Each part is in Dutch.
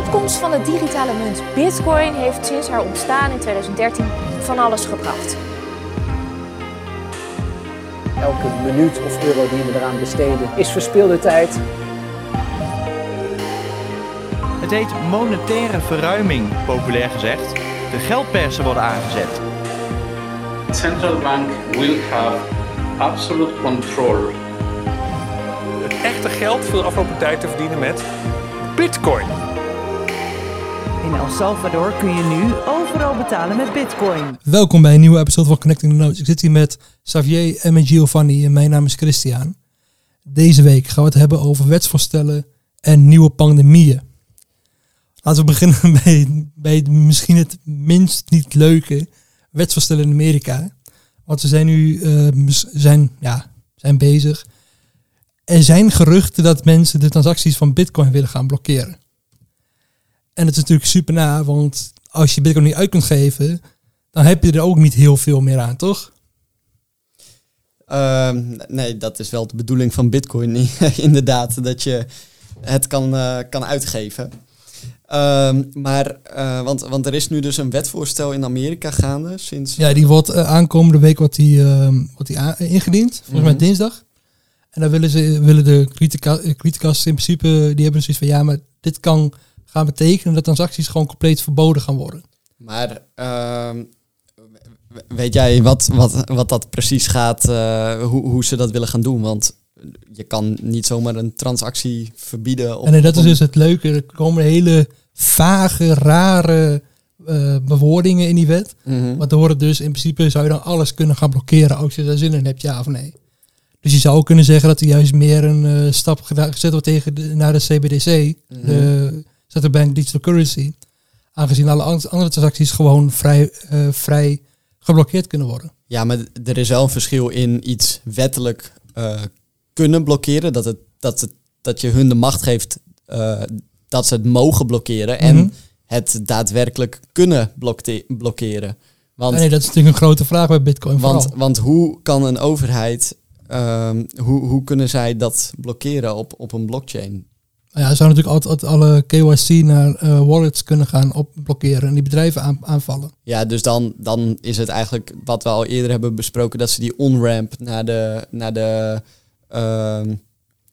opkomst van de digitale munt Bitcoin heeft sinds haar ontstaan in 2013 van alles gebracht. Elke minuut of euro die we eraan besteden is verspilde tijd. Het heet monetaire verruiming, populair gezegd. De geldpersen worden aangezet. central bank will have absolute control Het echte geld viel de afgelopen tijd te verdienen met bitcoin. In El Salvador kun je nu overal betalen met bitcoin. Welkom bij een nieuwe episode van Connecting the Notes. Ik zit hier met Xavier en met Giovanni en mijn naam is Christian. Deze week gaan we het hebben over wetsvoorstellen en nieuwe pandemieën. Laten we beginnen bij, bij misschien het minst niet leuke wetsvoorstellen in Amerika. Want ze zijn nu eh, mis- zijn, ja, zijn bezig. Er zijn geruchten dat mensen de transacties van bitcoin willen gaan blokkeren. En het is natuurlijk super na, want als je bitcoin niet uit kunt geven, dan heb je er ook niet heel veel meer aan, toch? Ehm, nee, dat is wel de bedoeling van Bitcoin, inderdaad, dat je het kan, eh, kan uitgeven. Ehm, maar, eh, want, want er is nu dus een wetvoorstel in Amerika gaande sinds. Ja, die wordt eh, aankomende week wordt die, ehm, wordt die a- ingediend, volgens mij Mhm. dinsdag. En dan willen, ze, willen de critica, eh, criticas in principe, die hebben zoiets van, ja, maar dit kan gaan betekenen dat transacties gewoon compleet verboden gaan worden. Maar ehm, weet jij wat, wat, wat dat precies gaat, eh, hoe, hoe ze dat willen gaan doen? Want je kan niet zomaar een transactie verbieden. Op, en nee, dat is dus het leuke, er komen hele vage, rare eh, bewoordingen in die wet. Mhm. Waardoor het dus in principe zou je dan alles kunnen gaan blokkeren als je daar zin in hebt, ja of nee. Dus je zou ook kunnen zeggen dat er juist meer een eh, stap gezet wordt tegen de, naar de CBDC, Mhm. de Central Bank Digital Currency. Aangezien alle an- andere transacties gewoon vrij, eh, vrij geblokkeerd kunnen worden. Ja, maar er is wel een verschil in iets wettelijk eh, kunnen blokkeren. Dat, het, dat, het, dat je hun de macht geeft eh, dat ze het mogen blokkeren. Mhm. En het daadwerkelijk kunnen blokkeren. Want, nee, dat is natuurlijk een grote vraag bij Bitcoin. want, vooral. want hoe kan een overheid, ehm, hoe, hoe kunnen zij dat blokkeren op, op een blockchain? Ja, ze zouden natuurlijk altijd, alle KYC naar eh, wallets kunnen gaan opblokkeren en die bedrijven aan, aanvallen. Ja, dus dan, dan is het eigenlijk wat we al eerder hebben besproken, dat ze die on-ramp naar de, naar de ehm,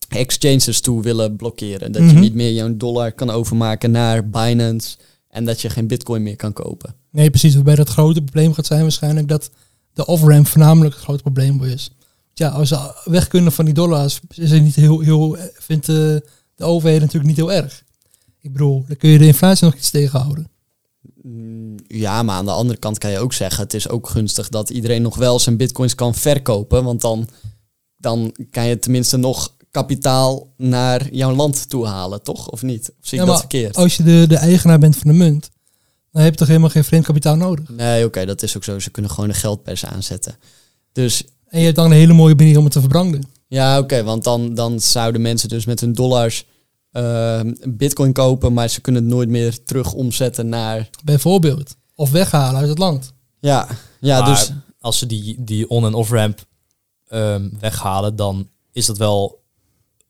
exchanges toe willen blokkeren. Dat Mhm. je niet meer jouw dollar kan overmaken naar Binance en dat je geen bitcoin meer kan kopen. Nee, precies. Waarbij dat grote probleem gaat zijn waarschijnlijk dat de off-ramp voornamelijk het grote probleem is. Ja, als ze weg kunnen van die dollars, is het niet heel, heel, vindt de, de overheid natuurlijk niet heel erg. Ik bedoel, dan kun je de inflatie nog iets tegenhouden. Mm, Ja, maar aan de andere kant kan je ook zeggen, het is ook gunstig dat iedereen nog wel zijn bitcoins kan verkopen, want dan, dan kan je tenminste nog kapitaal naar jouw land toe halen, toch? Of niet? Of zie ik Ja, dat verkeerd? Als je de, de eigenaar bent van de munt, dan heb je toch helemaal geen vreemd kapitaal nodig. Nee, oké, dat is ook zo. Ze kunnen gewoon een geldpers aanzetten. Dus En je hebt dan een hele mooie manier om het te verbranden. Ja, oké, want dan, dan zouden mensen dus met hun dollars eh, bitcoin kopen, maar ze kunnen het nooit meer terug omzetten naar... Bijvoorbeeld. Of weghalen uit het land. Ja, ja Maar dus... als ze die, die on- en off-ramp ehm, weghalen, dan is dat wel.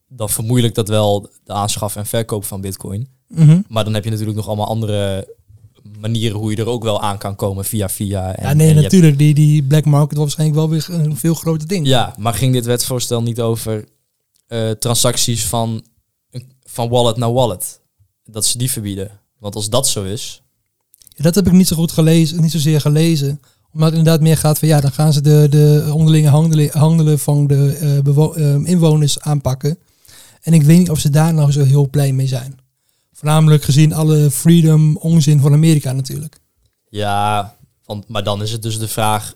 Dan vermoeilijkt dat wel de aanschaf en verkoop van Bitcoin. Mhm. Maar dan heb je natuurlijk nog allemaal andere manieren hoe je er ook wel aan kan komen via via. En, ja, nee, en je hebt- natuurlijk. Die, die black market was waarschijnlijk wel weer een veel groter ding. ja, maar ging dit wetsvoorstel niet over eh, transacties van, van wallet naar wallet? Dat ze die verbieden. Want als dat zo is, Ja, dat heb ik niet zo goed gelezen, niet zozeer gelezen. Omdat het inderdaad meer gaat van ja, dan gaan ze de, de onderlinge handelen, handelen van de eh, eh, inwoners aanpakken. En ik weet niet of ze daar nou zo heel blij mee zijn. Voornamelijk gezien alle freedom onzin van Amerika natuurlijk. Ja, want, maar dan is het dus de vraag.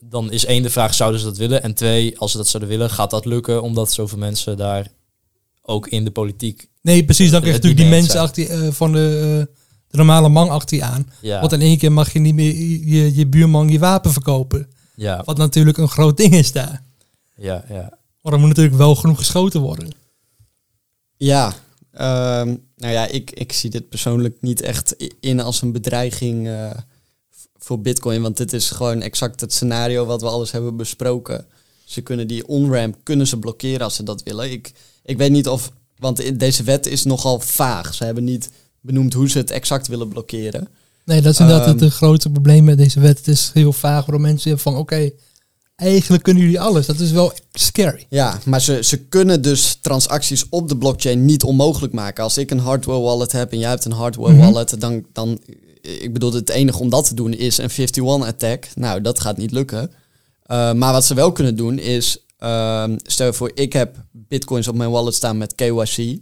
Dan is één de vraag, zouden ze dat willen? En twee, als ze dat zouden willen, gaat dat lukken? Omdat zoveel mensen daar ook in de politiek... Nee, precies. Dan krijg je natuurlijk die mensen achter, eh, van de, eh, de normale man achter je aan. Ja, Want in één keer mag je niet meer je, je buurman je wapen verkopen. ja, Wat natuurlijk een groot ding is daar. ja, ja. Maar er moet natuurlijk wel genoeg geschoten worden. Ja, ehm, nou ja, ik, ik zie dit persoonlijk niet echt in als een bedreiging eh, voor Bitcoin. Want dit is gewoon exact het scenario wat we alles hebben besproken. Ze kunnen die on-ramp kunnen ze blokkeren als ze dat willen. Ik, ik weet niet of Want deze wet is nogal vaag. Ze hebben niet benoemd hoe ze het exact willen blokkeren. Nee, dat is inderdaad Ehm, het eh, grootste probleem met deze wet. Het is heel vaag waarom mensen van oké, eigenlijk kunnen jullie alles. Dat is wel scary. Ja, maar ze, ze kunnen dus transacties op de blockchain niet onmogelijk maken. Als ik een hardware wallet heb en jij hebt een hardware Mhm. wallet, dan, dan, ik bedoel, het enige om dat te doen is een 51 attack. Nou, dat gaat niet lukken. Uh, maar wat ze wel kunnen doen is, um, stel je voor, ik heb bitcoins op mijn wallet staan met KYC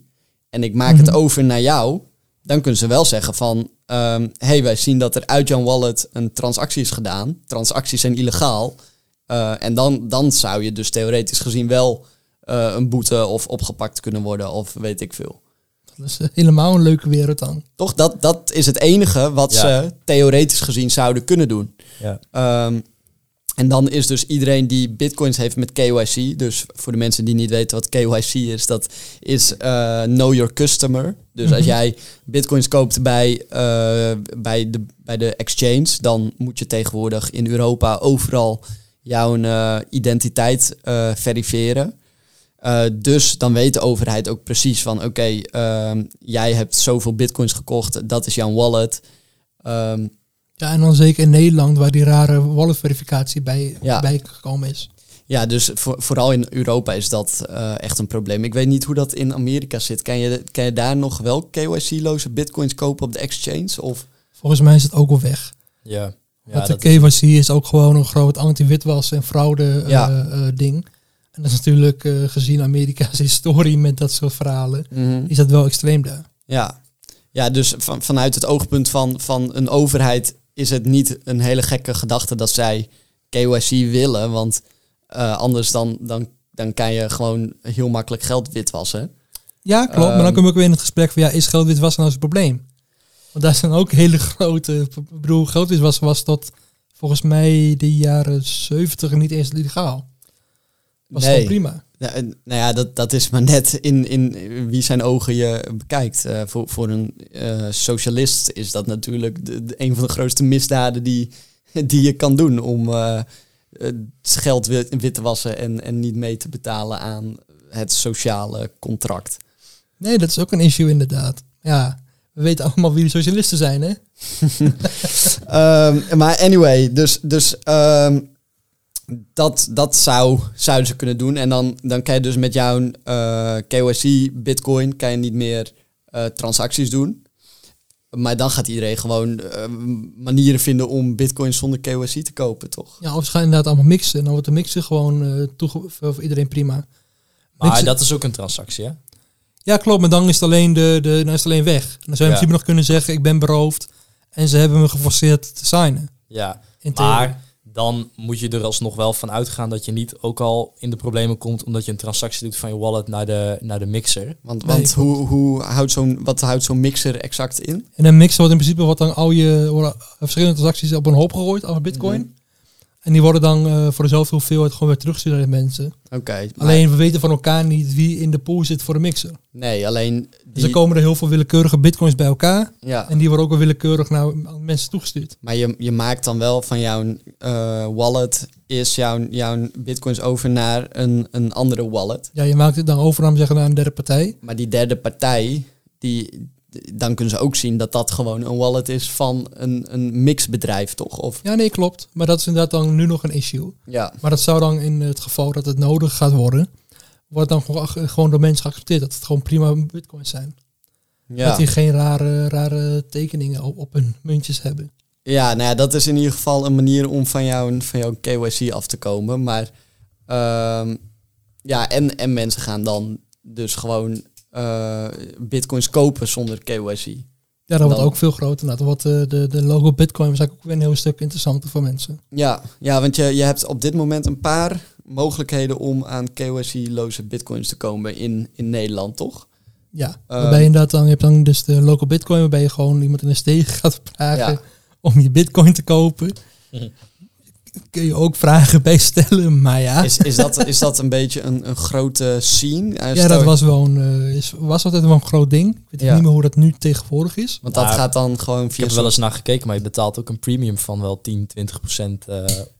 en ik maak Mhm. het over naar jou. Dan kunnen ze wel zeggen van, um, hey, wij zien dat er uit jouw wallet een transactie is gedaan. Transacties zijn illegaal. Uh, en dan, dan zou je dus theoretisch gezien wel uh, een boete of opgepakt kunnen worden of weet ik veel. Dat is helemaal een leuke wereld dan. Toch, dat, dat is het enige wat ja. ze theoretisch gezien zouden kunnen doen. Ja. Um, en dan is dus iedereen die bitcoins heeft met KYC, dus voor de mensen die niet weten wat KYC is, dat is uh, know your customer. Dus als jij bitcoins koopt bij, uh, bij, de, bij de exchange, dan moet je tegenwoordig in Europa overal jouw uh, identiteit uh, verifiëren. Uh, dus dan weet de overheid ook precies van oké, okay, uh, jij hebt zoveel bitcoins gekocht, dat is jouw wallet. Um, ja, en dan zeker in Nederland, waar die rare wallet-verificatie bij, ja. bij gekomen is. Ja, dus voor, vooral in Europa is dat uh, echt een probleem. Ik weet niet hoe dat in Amerika zit. Kan je, kan je daar nog wel KYC-loze bitcoins kopen op de exchange? Of? Volgens mij is het ook al weg. Ja. Ja Want de KYC is... ook gewoon een groot anti-witwas en fraude ja. uh, uh, ding. En dat is natuurlijk uh, gezien Amerika's historie met dat soort verhalen, Mhm. mm -hmm. is dat wel extreem daar. Ja, ja dus van, vanuit het oogpunt van, van een overheid is het niet een hele gekke gedachte dat zij KYC willen. Want uh, anders dan, dan, dan kan je gewoon heel makkelijk geld witwassen. Ja, klopt. Um, maar dan kom ik ook weer in het gesprek van ja, is geld witwassen nou het probleem? Want daar zijn ook hele grote. Ik bedoel, geld witwassen was tot volgens mij de jaren 70 niet eens legaal. Was nee. prima? Ja, nou ja, dat, dat is maar net in, in wie zijn ogen je bekijkt. Uh, voor, voor een uh, socialist is dat natuurlijk de, de, een van de grootste misdaden die, die je kan doen om uh, geld wit, wit te wassen en, en niet mee te betalen aan het sociale contract. Nee, dat is ook een issue inderdaad. Ja, we weten allemaal wie de socialisten zijn, hè? um, maar anyway, dus, dus um, dat, dat zou, zouden ze kunnen doen. En dan, dan kan je dus met jouw uh, KYC Bitcoin kan je niet meer uh, transacties doen. Maar dan gaat iedereen gewoon uh, manieren vinden om bitcoins zonder KYC te kopen, toch? Ja, of ze gaan inderdaad allemaal mixen. Dan wordt de mixen gewoon uh, voor iedereen prima. Maar mixen. dat is ook een transactie, hè? Ja, klopt. Maar dan is het alleen, de, de, dan is het alleen weg. Dan zou je ja. in principe nog kunnen zeggen, ik ben beroofd. En ze hebben me geforceerd te signen. Ja, maar dan moet je er alsnog wel van uitgaan dat je niet ook al in de problemen komt omdat je een transactie doet van je wallet naar de, naar de mixer. Want, want hoe, hoe houdt zo'n, wat houdt zo'n mixer exact in? En een mixer wordt in principe wat dan al je worden verschillende transacties op een hoop gegooid, over bitcoin. Mm. En die worden dan uh, voor dezelfde hoeveelheid gewoon weer teruggestuurd naar de mensen. Oké. Okay, alleen we weten van elkaar niet wie in de pool zit voor de mixer. Nee, alleen... Die... Dus er komen er heel veel willekeurige bitcoins bij elkaar. Ja. En die worden ook wel willekeurig naar mensen toegestuurd. Maar je, je maakt dan wel van jouw uh, wallet, is jouw, jouw bitcoins over naar een, een andere wallet. Ja, je maakt het dan over naar, zeggen, naar een derde partij. Maar die derde partij, die, dan kunnen ze ook zien dat dat gewoon een wallet is van een, een mixbedrijf, toch? Of... Ja, nee, klopt. Maar dat is inderdaad dan nu nog een issue. Ja. Maar dat zou dan in het geval dat het nodig gaat worden, wordt dan gewoon door mensen geaccepteerd dat het gewoon prima bitcoins zijn. Ja. Dat die geen rare, rare tekeningen op, op hun muntjes hebben. Ja, nou ja, dat is in ieder geval een manier om van jouw, van jouw KYC af te komen. Maar uh, ja, en, en mensen gaan dan dus gewoon uh, bitcoins kopen zonder KYC. Ja, dat wordt ook veel groter. Nou, dat wordt de, de, de logo bitcoin was eigenlijk ook weer een heel stuk interessanter voor mensen. Ja, ja want je, je hebt op dit moment een paar mogelijkheden om aan KYC-loze bitcoins te komen in, in Nederland, toch? Ja, uh, waarbij je inderdaad dan, je hebt dan dus de local bitcoin, waarbij je gewoon iemand in een steeg gaat vragen ja. om je bitcoin te kopen. Kun je ook vragen bij stellen, maar ja. Is, is, dat, is dat een beetje een, een grote scene? Uh, ja, dat was wel een, uh, is, was altijd wel een groot ding. Ik weet ja. niet meer hoe dat nu tegenwoordig is. Want dat nou, gaat dan gewoon via... Ik heb er wel eens naar gekeken, maar je betaalt ook een premium van wel 10, 20 procent. Uh...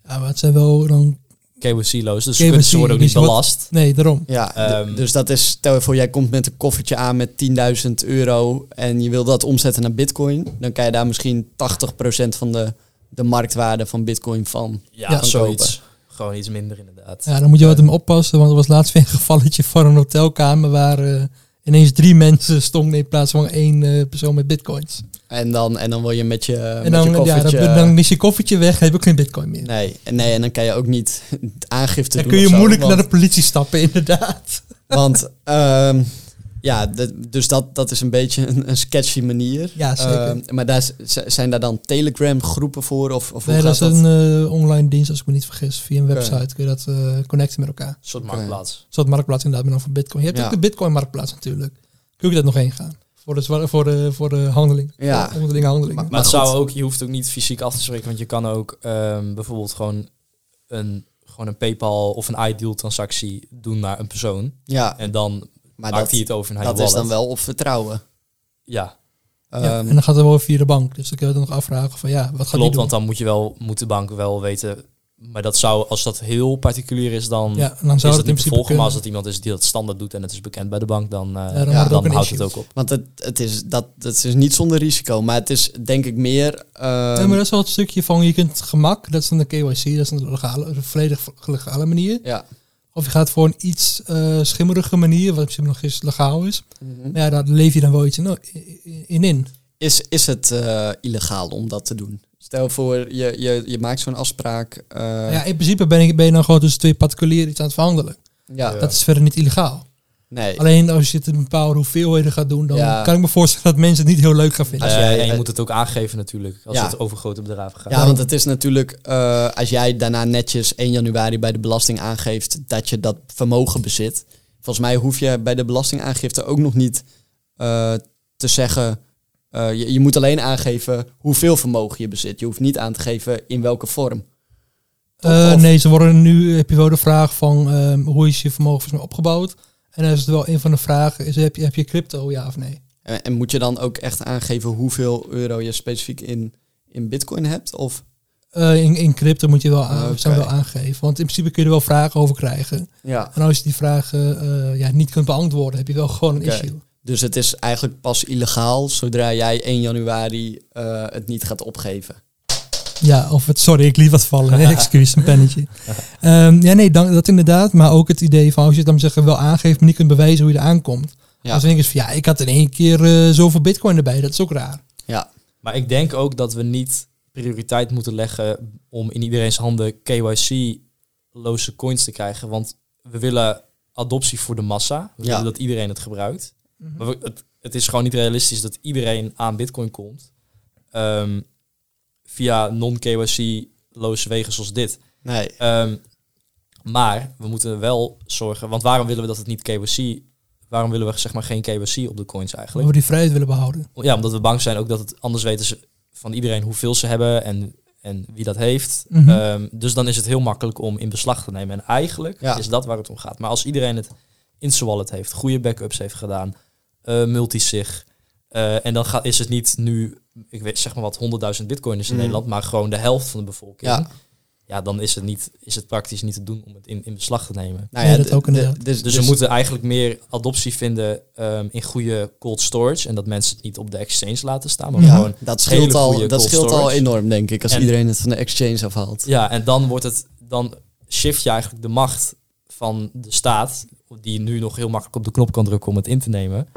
Ja, maar het zijn wel dan KYC-loos. Dus kunnen ze worden ook dus niet wordt- belast. Nee, daarom. Ja, Ehm, dus dat is, stel je voor, jij komt met een koffertje aan met 10.000 euro en je wil dat omzetten naar bitcoin. Dan kan je daar misschien 80% van de, de marktwaarde van bitcoin van. Ja, Ja. zoiets. Gewoon iets minder inderdaad. Ja, dan moet je wat hem oppassen, want er was laatst weer een gevalletje voor een hotelkamer waar eh, ineens drie mensen stonden in plaats van één eh, persoon met bitcoins. En dan, en dan wil je met je, en met dan, je ja, koffertje... dan, dan is je koffertje weg, heb je ook geen bitcoin meer. nee, nee, en dan kan je ook niet aangifte dan doen kun je moeilijk want- naar de politie stappen, inderdaad. Want ehm, ja, de- dus dat, dat is een beetje een, een sketchy manier. Ja, zeker. Ehm, maar daar, zijn daar dan Telegram groepen voor? Of, of hoe Nee, dat gaat is dat? een eh, online dienst, als ik me niet vergis. Via een website kun je dat eh, connecten met elkaar. Een soort marktplaats. Zoals marktplaats inderdaad, maar dan voor bitcoin. Je hebt Ja. ook de bitcoin marktplaats natuurlijk. Kun je dat nog heen gaan? Voor de, voor de, voor de handeling. Ja. Voor onderlinge handelingen. Maar- Maar het zou ook, je hoeft ook niet fysiek af te spreken, want je kan ook ehm, bijvoorbeeld gewoon een, gewoon een PayPal of een iDeal transactie doen naar een persoon. ja, En dan maar maakt dat, hij het over naar dat je is dan wel op vertrouwen. Ja, Ja, Ehm, en dan gaat het wel via de bank. Dus dan kun je dan nog afvragen van ja, wat gaat die klopt, doen? want dan moet je wel, moet de bank wel weten. Maar dat zou, als dat heel particulier is, dan ja, dan is zou dat het in niet volgen. Maar als het iemand is die dat standaard doet en het is bekend bij de bank, dan, eh, dan dan, het houdt het ook op. want het, het is, dat, dat is niet zonder risico, maar het is denk ik meer... ehm, Ja, maar dat is wel het stukje van je kunt gemak, dat is dan de KYC, dat is een legale, een volledig legale manier. ja. Of je gaat voor een iets eh schimmerige manier, wat principe nog eens legaal is. Maar ja, daar leef je dan wel iets in, in. in. Is, is het eh, illegaal om dat te doen? Stel voor, je, je, je maakt zo'n afspraak. eh, ja, in principe ben, ik, ben je dan gewoon tussen twee particulieren iets aan het verhandelen. ja, Dat is verder niet illegaal. Nee. Alleen als je het in bepaalde hoeveelheden gaat doen, dan Ja. kan ik me voorstellen dat mensen het niet heel leuk gaan vinden. Als jij- en je moet het ook aangeven natuurlijk, als Ja. het over grote bedrijven gaat. Ja, want het is natuurlijk, eh, als jij daarna netjes 1 januari bij de belasting aangeeft dat je dat vermogen bezit. Volgens mij hoef je bij de belastingaangifte ook nog niet eh, te zeggen. eh, je, je moet alleen aangeven hoeveel vermogen je bezit. Je hoeft niet aan te geven in welke vorm. Eh, Of- nee, ze worden nu, heb je wel de vraag van ehm, hoe is je vermogen volgens mij opgebouwd? En dan is het wel een van de vragen, is, heb, je, heb je crypto, ja of nee? En, en moet je dan ook echt aangeven hoeveel euro je specifiek in, in bitcoin hebt? Of, Eh, in, in crypto moet je wel, aan, zijn wel aangeven. Want in principe kun je er wel vragen over krijgen. ja. En als je die vragen eh, ja, niet kunt beantwoorden, heb je wel gewoon een issue. Dus het is eigenlijk pas illegaal zodra jij 1 januari eh, het niet gaat opgeven. Ja, of het, sorry, ik liet wat vallen. Excuus, een pennetje. Ehm, ja, nee, dan, dat inderdaad. Maar ook het idee van als je het dan zeggen wel aangeeft, maar niet kunt bewijzen hoe je eraan komt. Ja. Als denk ik van ja, ik had in één keer eh, zoveel bitcoin erbij. Dat is ook raar. Ja, Maar ik denk ook dat we niet prioriteit moeten leggen om in iedereen's handen KYC-loze coins te krijgen. Want we willen adoptie voor de massa. We Ja. willen dat iedereen het gebruikt. Mhm. Maar we- het, het is gewoon niet realistisch dat iedereen aan bitcoin komt. ehm, via non-KYC-loze wegen zoals dit. nee. Ehm, maar we moeten wel zorgen, want waarom willen we dat het niet KYC, waarom willen we zeg maar geen KYC op de coins eigenlijk? we die vrijheid willen behouden. Ja, omdat we bang zijn ook dat het anders weten ze van iedereen hoeveel ze hebben en, en wie dat heeft. Mhm. Ehm, dus dan is het heel makkelijk om in beslag te nemen. En eigenlijk Ja. is dat waar het om gaat. Maar als iedereen het in zijn wallet heeft, goede backups heeft gedaan, eh multisig, eh, en dan gaat, is het niet nu, ik weet zeg maar wat, 100.000 bitcoiners in Mhm. Nederland, maar gewoon de helft van de bevolking. Ja. Ja. dan is het, niet, is het praktisch niet te doen om het in, in beslag te nemen. Nou Nee, dat ook inderdaad. Dus, Dus, we moeten eigenlijk meer adoptie vinden ehm, in goede cold storage. En dat mensen het niet op de exchange laten staan. Maar Ja. gewoon, dat scheelt, hele al, goede dat cold scheelt al enorm, denk ik, als En- iedereen het van de exchange afhaalt. ja, en dan wordt het, dan shift je eigenlijk de macht van de staat, die nu nog heel makkelijk op de knop kan drukken om het in te nemen.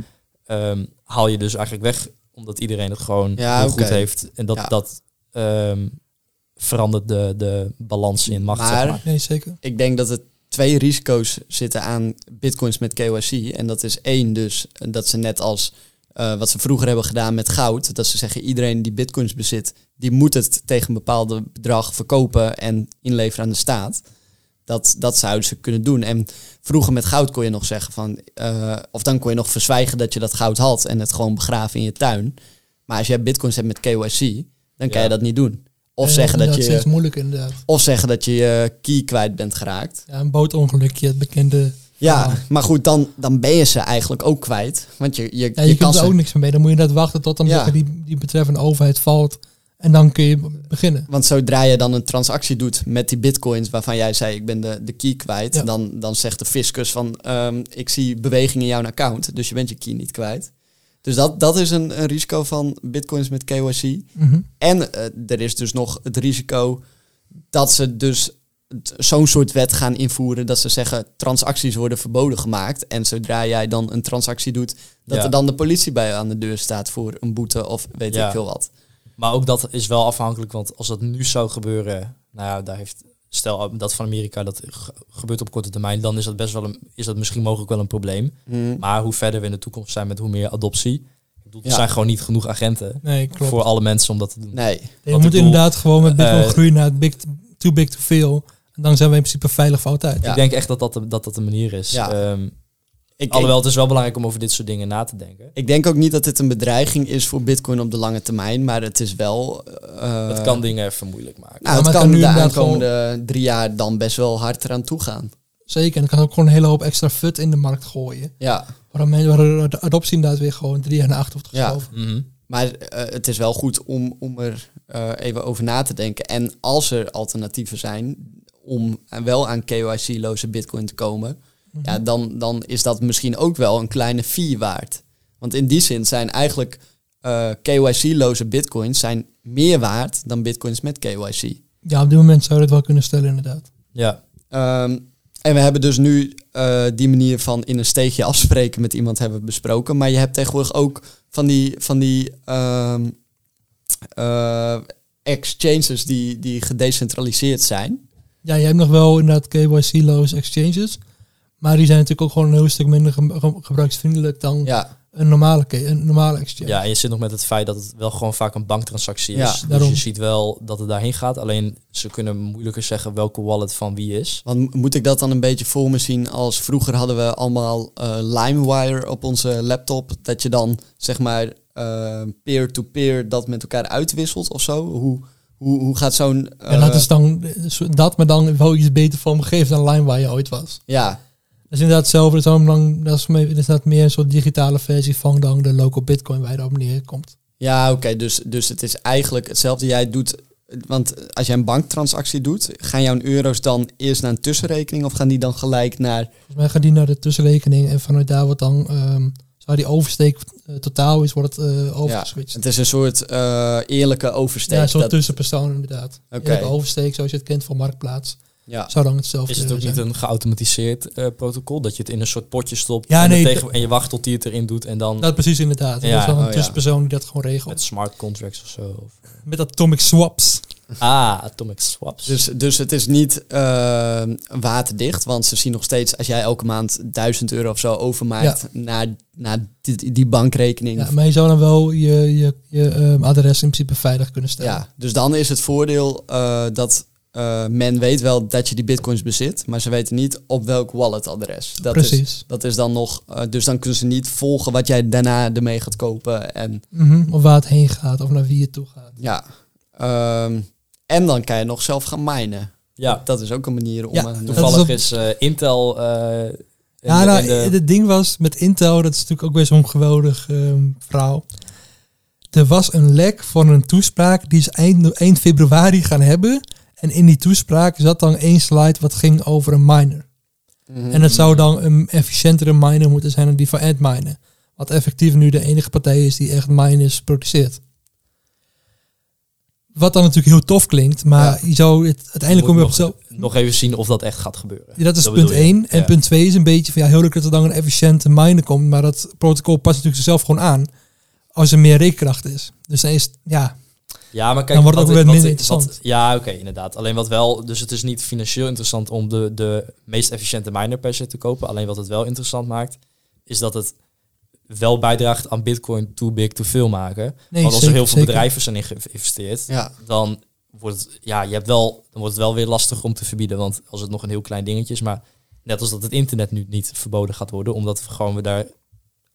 Ehm, haal je dus eigenlijk weg, omdat iedereen het gewoon Ja, heel goed heeft. En dat, Ja. dat ehm, verandert de, de balans in macht. Maar- zeg maar. Nee, zeker. Ik denk dat er twee risico's zitten aan bitcoins met KYC. En dat is één dus, dat ze net als eh, wat ze vroeger hebben gedaan met goud, dat ze zeggen iedereen die bitcoins bezit, die moet het tegen een bepaald bedrag verkopen en inleveren aan de staat. Dat, dat zouden ze kunnen doen. En vroeger met goud kon je nog zeggen van, eh, of dan kon je nog verzwijgen dat je dat goud had en het gewoon begraven in je tuin. Maar als jij bitcoins hebt met KYC, dan kan Ja. je dat niet doen. Of zeggen dat steeds je, moeilijk inderdaad. of zeggen dat je je key kwijt bent geraakt. Ja, een bootongelukje, het bekende. Ja, maar goed, dan, dan ben je ze eigenlijk ook kwijt. Want je, je, Ja, je, je, kan kunt er ook niks mee. Dan moet je net wachten tot dan Ja. die betreffende overheid valt. En dan kun je beginnen. Want zodra je dan een transactie doet met die bitcoins waarvan jij zei ik ben de, de key kwijt, Ja. dan, dan zegt de fiscus van ehm, ik zie beweging in jouw account, dus je bent je key niet kwijt. Dus dat, dat is een, een risico van bitcoins met KYC. Mhm. En eh, er is dus nog het risico dat ze dus zo'n soort wet gaan invoeren dat ze zeggen transacties worden verboden gemaakt. En zodra jij dan een transactie doet, dat Ja. er dan de politie bij je aan de deur staat voor een boete of weet Ja. ik veel wat. Maar ook dat is wel afhankelijk, want als dat nu zou gebeuren, nou ja, daar heeft, stel dat van Amerika dat ge- gebeurt op korte termijn, dan is dat best wel een, is dat misschien mogelijk wel een probleem. Mhm. Maar hoe verder we in de toekomst zijn met hoe meer adoptie, ik bedoel, er zijn gewoon niet genoeg agenten Nee, klopt. voor alle mensen om dat te doen. Nee. je moet bedoel, inderdaad gewoon met Bitcoin eh, groeien naar het big, too big to fail. En dan zijn we in principe veilig voor altijd. Ja. Ik denk echt dat dat de, dat, dat de manier is. Ja. Ehm, Ik, alhoewel, het is wel belangrijk om over dit soort dingen na te denken. Ik denk ook niet dat dit een bedreiging is voor Bitcoin op de lange termijn, maar het is wel. eh, het kan dingen even moeilijk maken. Nou, Ja, maar het het kan kan nu de aankomende drie jaar dan best wel hard eraan toe gaan. Zeker. En dan kan ook gewoon een hele hoop extra fut in de markt gooien. Ja, Waarom de adoptie inderdaad weer gewoon drie jaar naar achter wordt Ja. geschoven. Mhm. maar eh, het is wel goed om, om er eh, even over na te denken. En als er alternatieven zijn om wel aan KYC-loze Bitcoin te komen, ja, dan, dan is dat misschien ook wel een kleine fee waard. Want in die zin zijn eigenlijk eh, KYC-loze Bitcoins zijn meer waard dan Bitcoins met KYC. Ja, op dit moment zou je dat wel kunnen stellen inderdaad. Ja, Ehm, en we hebben dus nu eh, die manier van in een steegje afspreken met iemand hebben besproken. Maar je hebt tegenwoordig ook van die, van die ehm, eh, exchanges die, die gedecentraliseerd zijn. Ja, je hebt nog wel inderdaad KYC-loze exchanges. Maar die zijn natuurlijk ook gewoon een heel stuk minder ge- ge- gebruiksvriendelijk dan Ja, een, normale, een normale exchange. ja, en je zit nog met het feit dat het wel gewoon vaak een banktransactie is. Ja, dus daarom. je ziet wel dat het daarheen gaat. Alleen ze kunnen moeilijker zeggen welke wallet van wie is. want moet ik dat dan een beetje voor me zien als vroeger hadden we allemaal eh, LimeWire op onze laptop. Dat je dan zeg maar eh, peer-to-peer dat met elkaar uitwisselt of zo. Hoe, hoe, hoe gaat zo'n... en dat eh, is dan dat, maar dan wel iets beter vormgegeven dan LimeWire ooit was. Ja, Dat is inderdaad hetzelfde. Dat is, dat is, inderdaad meer een soort digitale versie van dan de local bitcoin waar je daarop neerkomt. Ja, oké. dus, dus het is eigenlijk hetzelfde. Jij doet. Want als jij een banktransactie doet, gaan jouw euro's dan eerst naar een tussenrekening of gaan die dan gelijk naar. Volgens mij gaat die naar de tussenrekening en vanuit daar wordt dan, ehm zodra die oversteek eh, totaal is, wordt het Ja, overgeswitcht. het is een soort eh, eerlijke oversteek. Ja, een soort Dat- tussenpersoon inderdaad. Oké. Eerlijke oversteek, zoals je het kent van Marktplaats, ja. zou dan hetzelfde Is het ook zijn. niet een geautomatiseerd eh, protocol? Dat je het in een soort potje stopt Ja, en, nee, tegen, en je wacht tot hij het erin doet en dan Dat precies inderdaad. Ja, dat is wel een oh ja. tussenpersoon die dat gewoon regelt. met smart contracts of zo. Of... Met atomic swaps. Ah, atomic swaps. Dus, dus het is niet eh, waterdicht, want ze zien nog steeds als jij elke maand 1000 euro of zo overmaakt naar, naar die, die bankrekening. Ja, maar je zou dan wel je, je, je ehm, adres in principe veilig kunnen stellen. Ja, dus dan is het voordeel eh, dat eh, men weet wel dat je die bitcoins bezit, maar ze weten niet op welk walletadres. Dat Is, Precies. dat is dan nog, eh, dus dan kunnen ze niet volgen wat jij daarna ermee gaat kopen. En Mhm, Of waar het heen gaat of naar wie het toe gaat. ja, ehm, en dan kan je nog zelf gaan minen. ja, Dat is ook een manier om. Ja, dat toevallig is is, eh, Intel... eh, in Ja, de- nou, de- het ding was met Intel, dat is natuurlijk ook best wel een geweldig ehm, verhaal. Er was een lek van een toespraak die ze eind, eind februari gaan hebben. En in die toespraak zat dan één slide wat ging over een miner. Mhm. En het zou dan een efficiëntere miner moeten zijn dan die van Antminer. Wat effectief nu de enige partij is die echt miners produceert. Wat dan natuurlijk heel tof klinkt, maar je zou het uiteindelijk kom je op zo. nog even zien of dat echt gaat gebeuren. Ja, dat is punt je. 1. En Ja. punt 2 is een beetje van ja, heel leuk dat er dan een efficiënte miner komt, maar dat protocol past natuurlijk zichzelf gewoon aan als er meer rekenkracht is. Dus dan is ja, Ja, maar kijk, Dan wordt het ook weer minder wat- interessant. ja, oké, inderdaad. Alleen wat wel, dus het is niet financieel interessant om de, de meest efficiënte miner per se te kopen. Alleen wat het wel interessant maakt, is dat het wel bijdraagt aan Bitcoin too big to veel maken. Nee, Want als er heel veel zeker. bedrijven zijn in geïnvesteerd, Ja, dan wordt het, ja, je hebt wel, dan wordt het wel weer lastig om te verbieden. Want als het nog een heel klein dingetje is, maar net als dat het internet nu niet verboden gaat worden, omdat we gewoon we daar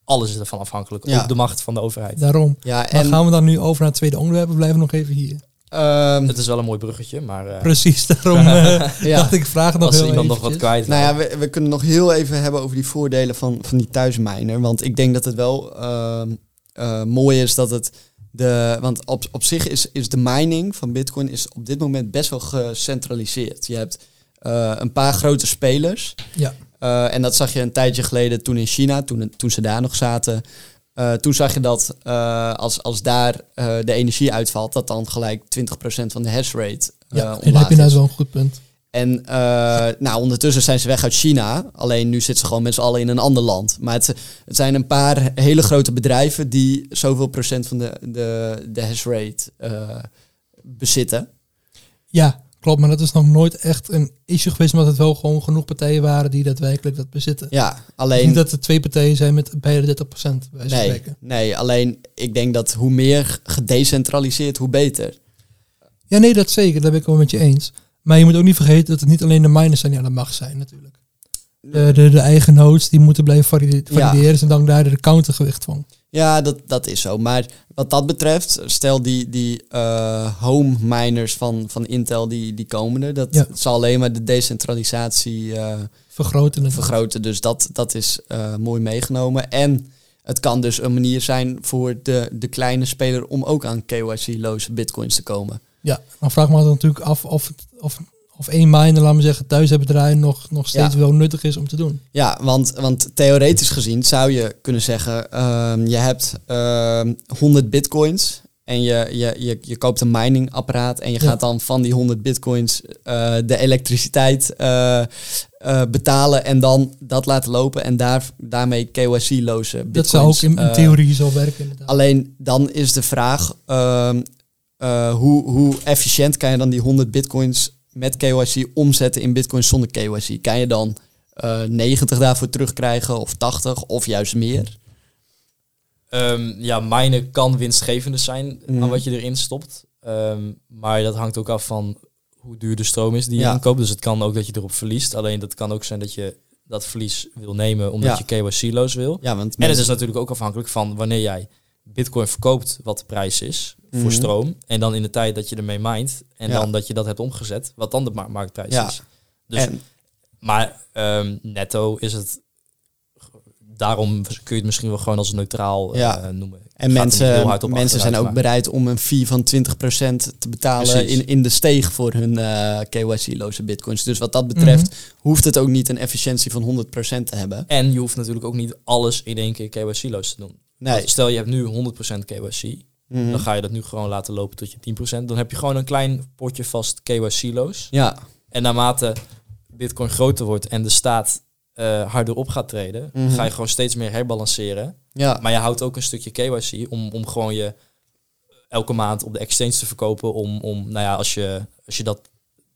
alles is ervan afhankelijk. Ja. Ook de macht van de overheid. ja daarom. Maar en gaan we dan nu over naar het tweede onderwerp? We blijven nog even hier. ehm, Het is wel een mooi bruggetje, maar eh, Precies, daarom eh, ja. dacht ik, vraag het nog als heel iemand nog wat kwijt Nou ja, we, we kunnen nog heel even hebben over die voordelen van, van die thuisminer. Want ik denk dat het wel ehm, eh, mooi is dat het De, want op, op zich is, is de mining van Bitcoin is op dit moment best wel gecentraliseerd. Je hebt eh, een paar grote spelers. Ja. Eh, en dat zag je een tijdje geleden toen in China, toen, toen ze daar nog zaten. Eh, toen zag je dat eh, als, als daar de energie uitvalt, dat dan gelijk 20% van de hash rate Ja, en heb je nou zo'n goed punt. En nou, ondertussen zijn ze weg uit China. Alleen nu zitten ze gewoon met z'n allen in een ander land. Maar het, het zijn een paar hele grote bedrijven die zoveel procent van de, de, de hash rate bezitten. Ja, klopt. Maar dat is nog nooit echt een issue geweest, omdat het wel gewoon genoeg partijen waren die daadwerkelijk dat bezitten. Ja, alleen. dat er twee partijen zijn met beide 30 procent. Bij Nee, spreken. nee, alleen ik denk dat hoe meer gedecentraliseerd, hoe beter. Ja, nee, dat zeker. Daar ben ik wel met je eens. Maar je moet ook niet vergeten dat het niet alleen de miners zijn die aan de macht zijn, natuurlijk. De, de, de eigen nodes die moeten blijven Ja. valideren en dan daar de countergewicht van. Ja, dat, dat is zo. Maar wat dat betreft, stel die, die eh, home miners van, van Intel, die, die komen er. Dat Ja. zal alleen maar de decentralisatie eh, Vergroten. het. vergroten. Dus dat, dat is eh, mooi meegenomen. En het kan dus een manier zijn voor de, de kleine speler om ook aan KYC-loze bitcoins te komen. Ja, dan vraag me natuurlijk af of, het- of, of één miner, laat me zeggen, thuis hebben draaien nog, nog steeds Ja. wel nuttig is om te doen. Ja, want, want theoretisch gezien zou je kunnen zeggen, ehm, je hebt ehm 100 bitcoins en je, je, je, je koopt een miningapparaat en je Ja. gaat dan van die 100 bitcoins eh, de elektriciteit eh, eh, betalen en dan dat laten lopen en daar, daarmee KYC-loze bitcoins. dat zou ook in, in theorie zo werken inderdaad. Alleen dan is de vraag, ehm, eh, hoe, hoe efficiënt kan je dan die 100 bitcoins met KYC omzetten in bitcoins zonder KYC? Kan je dan eh 90 daarvoor terugkrijgen of 80 of juist meer? Ehm, ja, minen kan winstgevender zijn Mhm. aan wat je erin stopt. Ehm, maar dat hangt ook af van hoe duur de stroom is die je Ja. inkoopt. Dus het kan ook dat je erop verliest. Alleen dat kan ook zijn dat je dat verlies wil nemen omdat Ja. je KYC-loos wil. Ja, want En het is natuurlijk ook afhankelijk van wanneer jij bitcoin verkoopt wat de prijs is Mhm. voor stroom. En dan in de tijd dat je ermee mindt. En Ja. dan dat je dat hebt omgezet, wat dan de ma- marktprijs Ja. is. Dus, en, maar ehm, netto is het... Daarom kun je het misschien wel gewoon als neutraal eh, Ja. noemen. Ik en mensen, mensen zijn ook maar- bereid om een fee van 20% te betalen Precies. in, in de steeg voor hun eh, KYC-loze bitcoins. Dus wat dat betreft Mhm. hoeft het ook niet een efficiëntie van 100% te hebben. En je hoeft natuurlijk ook niet alles in één keer KYC-loos te doen. Nee. Want Stel je hebt nu 100% KYC. Mhm. Dan ga je dat nu gewoon laten lopen tot je 10%. Dan heb je gewoon een klein potje vast KYC-loos. Ja, En naarmate Bitcoin groter wordt en de staat eh, harder op gaat treden, Mhm. ga je gewoon steeds meer herbalanceren. ja. Maar je houdt ook een stukje KYC om, om gewoon je elke maand op de exchange te verkopen. Om, om nou ja, als je, als je dat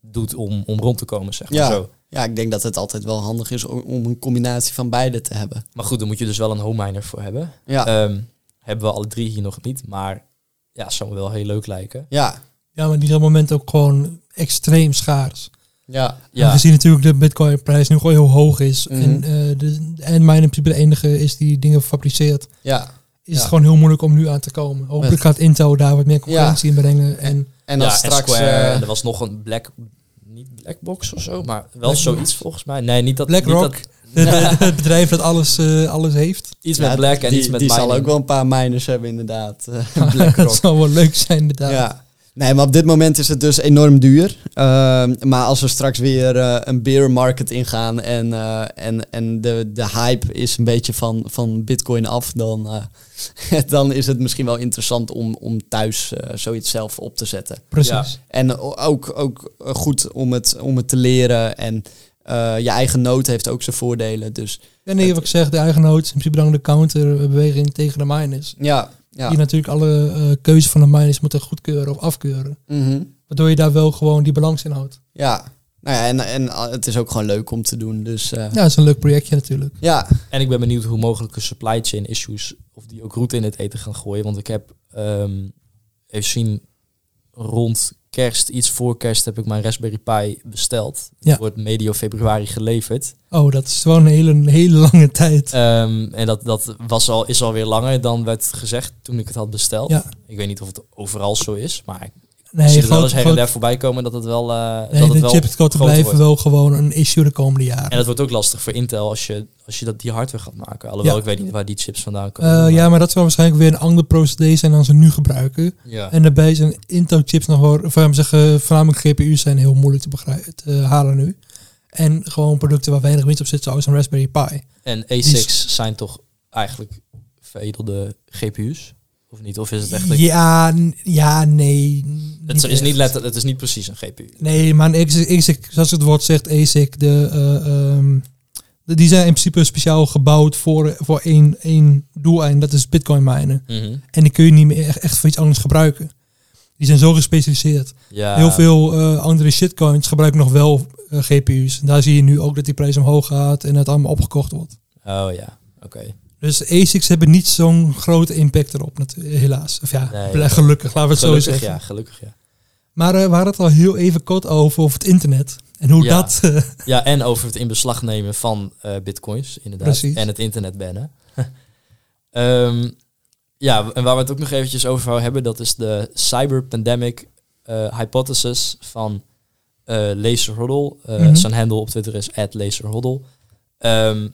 doet om, om rond te komen, zeg maar Ja. zo. Ja, ik denk dat het altijd wel handig is om, om een combinatie van beide te hebben. Maar goed, daar moet je dus wel een home miner voor hebben. Ja, Ehm, hebben we alle drie hier nog niet, maar ja, zou me wel heel leuk lijken. ja, Ja, maar die is op het moment ook gewoon extreem schaars. ja. Ja, Aangezien natuurlijk de bitcoin prijs nu gewoon heel hoog is. Mhm. En eh, de, de endminer in principe de enige is die dingen fabriceert. ja. Is Ja. het gewoon heel moeilijk om nu aan te komen. Hopelijk gaat Intel daar wat meer concurrentie in brengen. En En dan ja, straks... Square, eh, en er was nog een black, niet blackbox of zo, maar wel Black zoiets Box. volgens mij. Nee, niet dat. BlackRock, het bedrijf dat alles, eh, alles heeft. iets ja, met black en die, iets met Die zal ook wel een paar miners hebben inderdaad. dat zou wel leuk zijn inderdaad. ja. Nee, maar op dit moment is het dus enorm duur. Ehm, maar als we straks weer eh, een bear market ingaan en, eh, en, en de, de hype is een beetje van, van bitcoin af, dan, eh, dan is het misschien wel interessant om, om thuis zoiets zelf op te zetten. Precies. Ja. En ook, ook goed om het, om het te leren. En eh, je eigen nood heeft ook zijn voordelen. Dus En nee, wat ik zeg, de eigen nood is in principe dan de counterbeweging tegen de miners. ja, ja. Die natuurlijk alle eh keuzes van de miners moeten goedkeuren of afkeuren. Mhm. Waardoor je daar wel gewoon die balans in houdt. ja. Nou ja, en, en eh, het is ook gewoon leuk om te doen. Dus eh, Ja, dat is een leuk projectje natuurlijk. ja. En ik ben benieuwd hoe mogelijke supply chain issues, of die ook route in het eten gaan gooien. Want ik heb ehm, even zien rond kerst, iets voor kerst, heb ik mijn Raspberry Pi besteld. Die Ja. wordt medio februari geleverd. Oh, dat is gewoon een hele, een hele lange tijd. Ehm, en dat, dat was al, is alweer langer dan werd gezegd toen ik het had besteld. Ja. Ik weet niet of het overal zo is, maar Nee, je ziet wel eens her en der voorbij komen dat het wel, eh Nee, dat het de blijven wordt. wel gewoon een issue de komende jaren. En dat wordt ook lastig voor Intel als je, als je dat, die hardware gaat maken. Alhoewel, Ja. ik weet niet waar die chips vandaan komen. Eh, maar- ja, maar dat zal waarschijnlijk weer een ander procedé zijn dan ze nu gebruiken. Ja. En daarbij zijn Intel-chips nog wel, of laten we zeggen, voornamelijk GPU's zijn heel moeilijk te, begrijpen, te halen nu. En gewoon producten waar weinig winst op zit, zoals een Raspberry Pi. En Die A6 zijn toch eigenlijk veredelde GPU's? Of niet? Of is het echt... Ja, ja, nee. het, is echt. niet letter, het is niet precies een GPU. Nee, maar een ASIC, zoals het woord zegt, ASIC, de, eh, ehm, de, die zijn in principe speciaal gebouwd voor, voor één, één doeleind, dat is bitcoin minen. Mhm. En die kun je niet meer echt, echt voor iets anders gebruiken. Die zijn zo gespecialiseerd. Ja. Heel veel eh, andere shitcoins gebruiken nog wel eh, GPU's. En daar zie je nu ook dat die prijs omhoog gaat en het allemaal opgekocht wordt. Oh ja, oké. Dus ASICs hebben niet zo'n grote impact erop, helaas. Of ja, Nee, gelukkig, laten we het Gelukkig, zo zeggen. ja, gelukkig ja. Maar eh, we hadden het al heel even kort over, over het internet. En hoe Ja. dat... eh, Ja, en over het in beslag nemen van eh, bitcoins, inderdaad. Precies. En het internet bannen. Ehm, ja, en waar we het ook nog eventjes over hebben, dat is de cyber pandemic eh, hypothesis van Laser Hoddle. Mhm. Zijn handle op Twitter is @laserhoddle. Ehm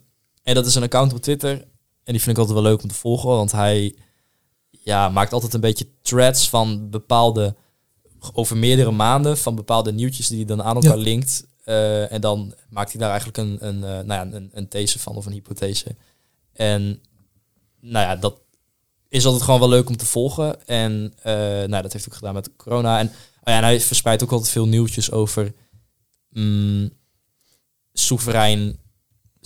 en dat is een account op Twitter. En die vind ik altijd wel leuk om te volgen, want hij ja, maakt altijd een beetje threads van bepaalde, over meerdere maanden, van bepaalde nieuwtjes die hij dan aan elkaar Ja. linkt. Eh, en dan maakt hij daar eigenlijk een, een, eh, nou ja, een, een these van of een hypothese. En nou ja, dat is altijd gewoon wel leuk om te volgen. En eh, nou, dat heeft ook gedaan met corona. En, oh ja, en hij verspreidt ook altijd veel nieuwtjes over mm, soeverein,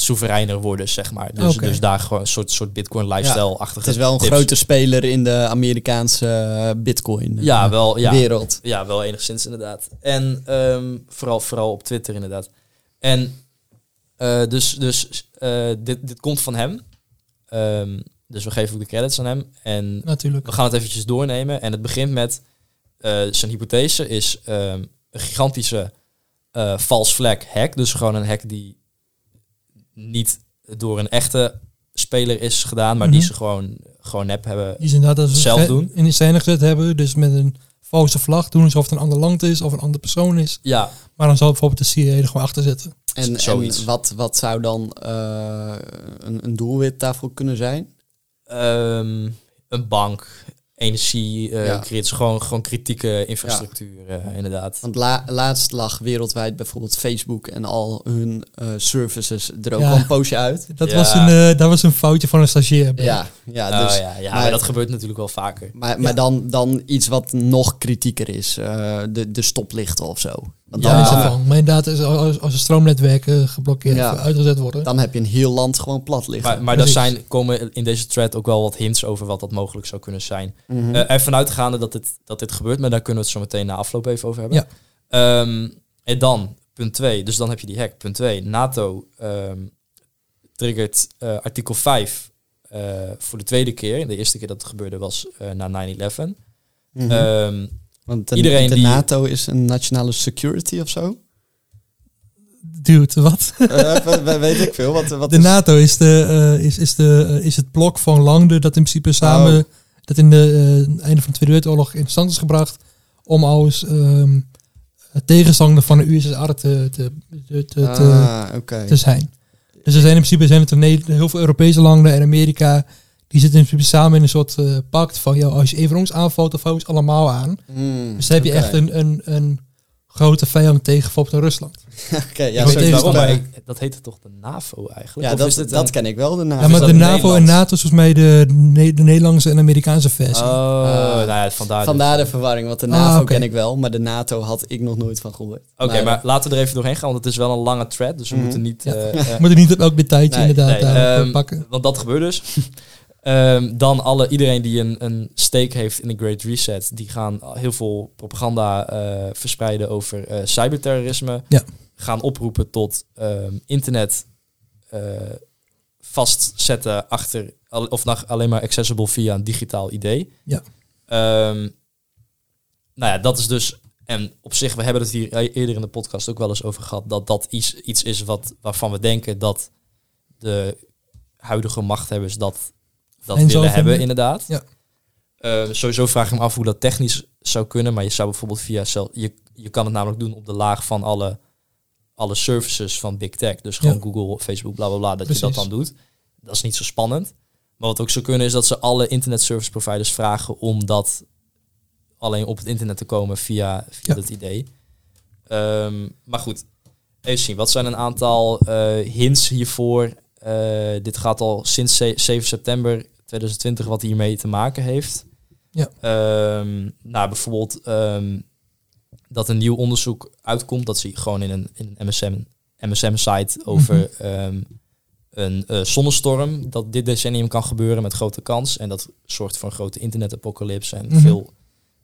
soevereiner worden, zeg maar. Dus, dus daar gewoon een soort, soort bitcoin lifestyle-achtige Het is wel een tips. grote speler in de Amerikaanse eh, bitcoin Ja, eh, wel. Ja. wereld. Ja, wel enigszins inderdaad. En ehm, vooral, vooral op Twitter inderdaad. En eh, dus, dus dit, dit komt van hem. Ehm, dus we geven ook de credits aan hem. En Natuurlijk. we gaan het eventjes doornemen. En het begint met zijn hypothese is ehm, een gigantische false flag hack. Dus gewoon een hack die niet door een echte speler is gedaan, maar die Mhm. ze gewoon, gewoon nep hebben Die ze inderdaad dat zelf doen. in de scène gezet hebben. Dus met een valse vlag doen alsof het een ander land is of een andere persoon is. Ja. Maar dan zal bijvoorbeeld de CIA er gewoon achter zitten. En, en wat, wat zou dan eh, een, een doelwit daarvoor kunnen zijn? Ehm, een bank, energie, eh Ja. creëert gewoon, gewoon kritieke infrastructuur, eh, inderdaad. Want la- laatst lag wereldwijd bijvoorbeeld Facebook en al hun eh, services er ook Ja. al een poosje uit. Dat, was een, eh, dat was een foutje van een stagiair. Ja, ja, Oh, dus, ja, ja, maar dat gebeurt natuurlijk wel vaker. Maar, maar dan, dan iets wat nog kritieker is, eh, de, de stoplichten of zo. Want Dan is het van. Maar inderdaad, als, als als de stroomnetwerken geblokkeerd Ja. of uitgezet worden. dan heb je een heel land gewoon plat liggen. Maar, maar er zijn, komen in deze thread ook wel wat hints over wat dat mogelijk zou kunnen zijn. Mhm. Eh, ervan uitgaande dat dit, dat dit gebeurt, maar daar kunnen we het zo meteen na afloop even over hebben. Ja. Ehm, en dan, punt 2, dus dan heb je die hack. Punt 2, NATO ehm, triggert eh, artikel 5 eh, voor de tweede keer. De eerste keer dat het gebeurde was eh, na 9-11. Mhm. Ehm, Want de, iedereen de die... NATO is een nationale security of zo? Dude, wat? Eh, we- weet ik veel. Wat, wat de is- NATO is, de, eh, is, is, de, eh, is het blok van landen dat in principe samen, Oh. dat in de einde van de Tweede Wereldoorlog in stand is gebracht om als ehm, tegenstander van de USSR te, te, te, te, Ah, te zijn. Dus er zijn in principe zijn het heel veel Europese landen en Amerika, die zitten in principe samen in een soort eh, pact van, joh, als je een van ons aanvalt, dan vallen we ons allemaal aan. Hmm, dus dan heb je echt een, een, een grote vijand tegen bijvoorbeeld Rusland. Oké, ja. Maar ik- dat heet toch de NAVO eigenlijk? Ja, Of dat, dat een- ken ik wel, de NAVO. Ja, maar de NAVO en? NATO is volgens mij de, Ne- de Nederlandse en Amerikaanse versie. Oh, Ah. nou ja, vandaar. dus. Vandaar de verwarring, want de Ah, NAVO ken ik wel, maar de NATO had ik nog nooit van gehoord. Oké, maar, laten we er even doorheen gaan, want het is wel een lange thread, dus we Mhm. moeten niet... Ja. eh, We eh, moeten niet op elk detailtje Nee, inderdaad nee, daarop, ehm, eh, pakken. Want dat gebeurt dus. Ehm, dan alle, iedereen die een, een stake heeft in de Great Reset, die gaan heel veel propaganda eh, verspreiden over eh, cyberterrorisme. Ja. Gaan oproepen tot ehm, internet eh, vastzetten achter, of nog alleen maar accessible via een digitaal idee. Ja. Ehm, nou ja, dat is dus. En op zich, we hebben het hier e- eerder in de podcast ook wel eens over gehad, dat dat iets, iets is wat, waarvan we denken dat de huidige machthebbers dat, dat En willen hebben, inderdaad. Ja. Eh, sowieso vraag ik me af hoe dat technisch zou kunnen, maar je zou bijvoorbeeld via je, je kan het namelijk doen op de laag van alle, alle services van Big Tech. Dus gewoon Ja. Google, Facebook, bla bla bla, dat je dat dan doet. Dat is niet zo spannend. Maar wat ook zou kunnen is dat ze alle internet service providers vragen om dat alleen op het internet te komen via, via Ja. dat idee. Ehm, maar goed, even zien. Wat zijn een aantal eh, hints hiervoor? Eh, dit gaat al sinds ze- 7 september 2020 wat hiermee te maken heeft. Ja. Ehm, nou, bijvoorbeeld ehm, dat een nieuw onderzoek uitkomt. Dat zie je gewoon in een, in een MSM, MSM-site over ehm, een eh, zonnestorm. Dat dit decennium kan gebeuren met grote kans. En dat zorgt voor een grote internetapocalypse en Mhm. veel,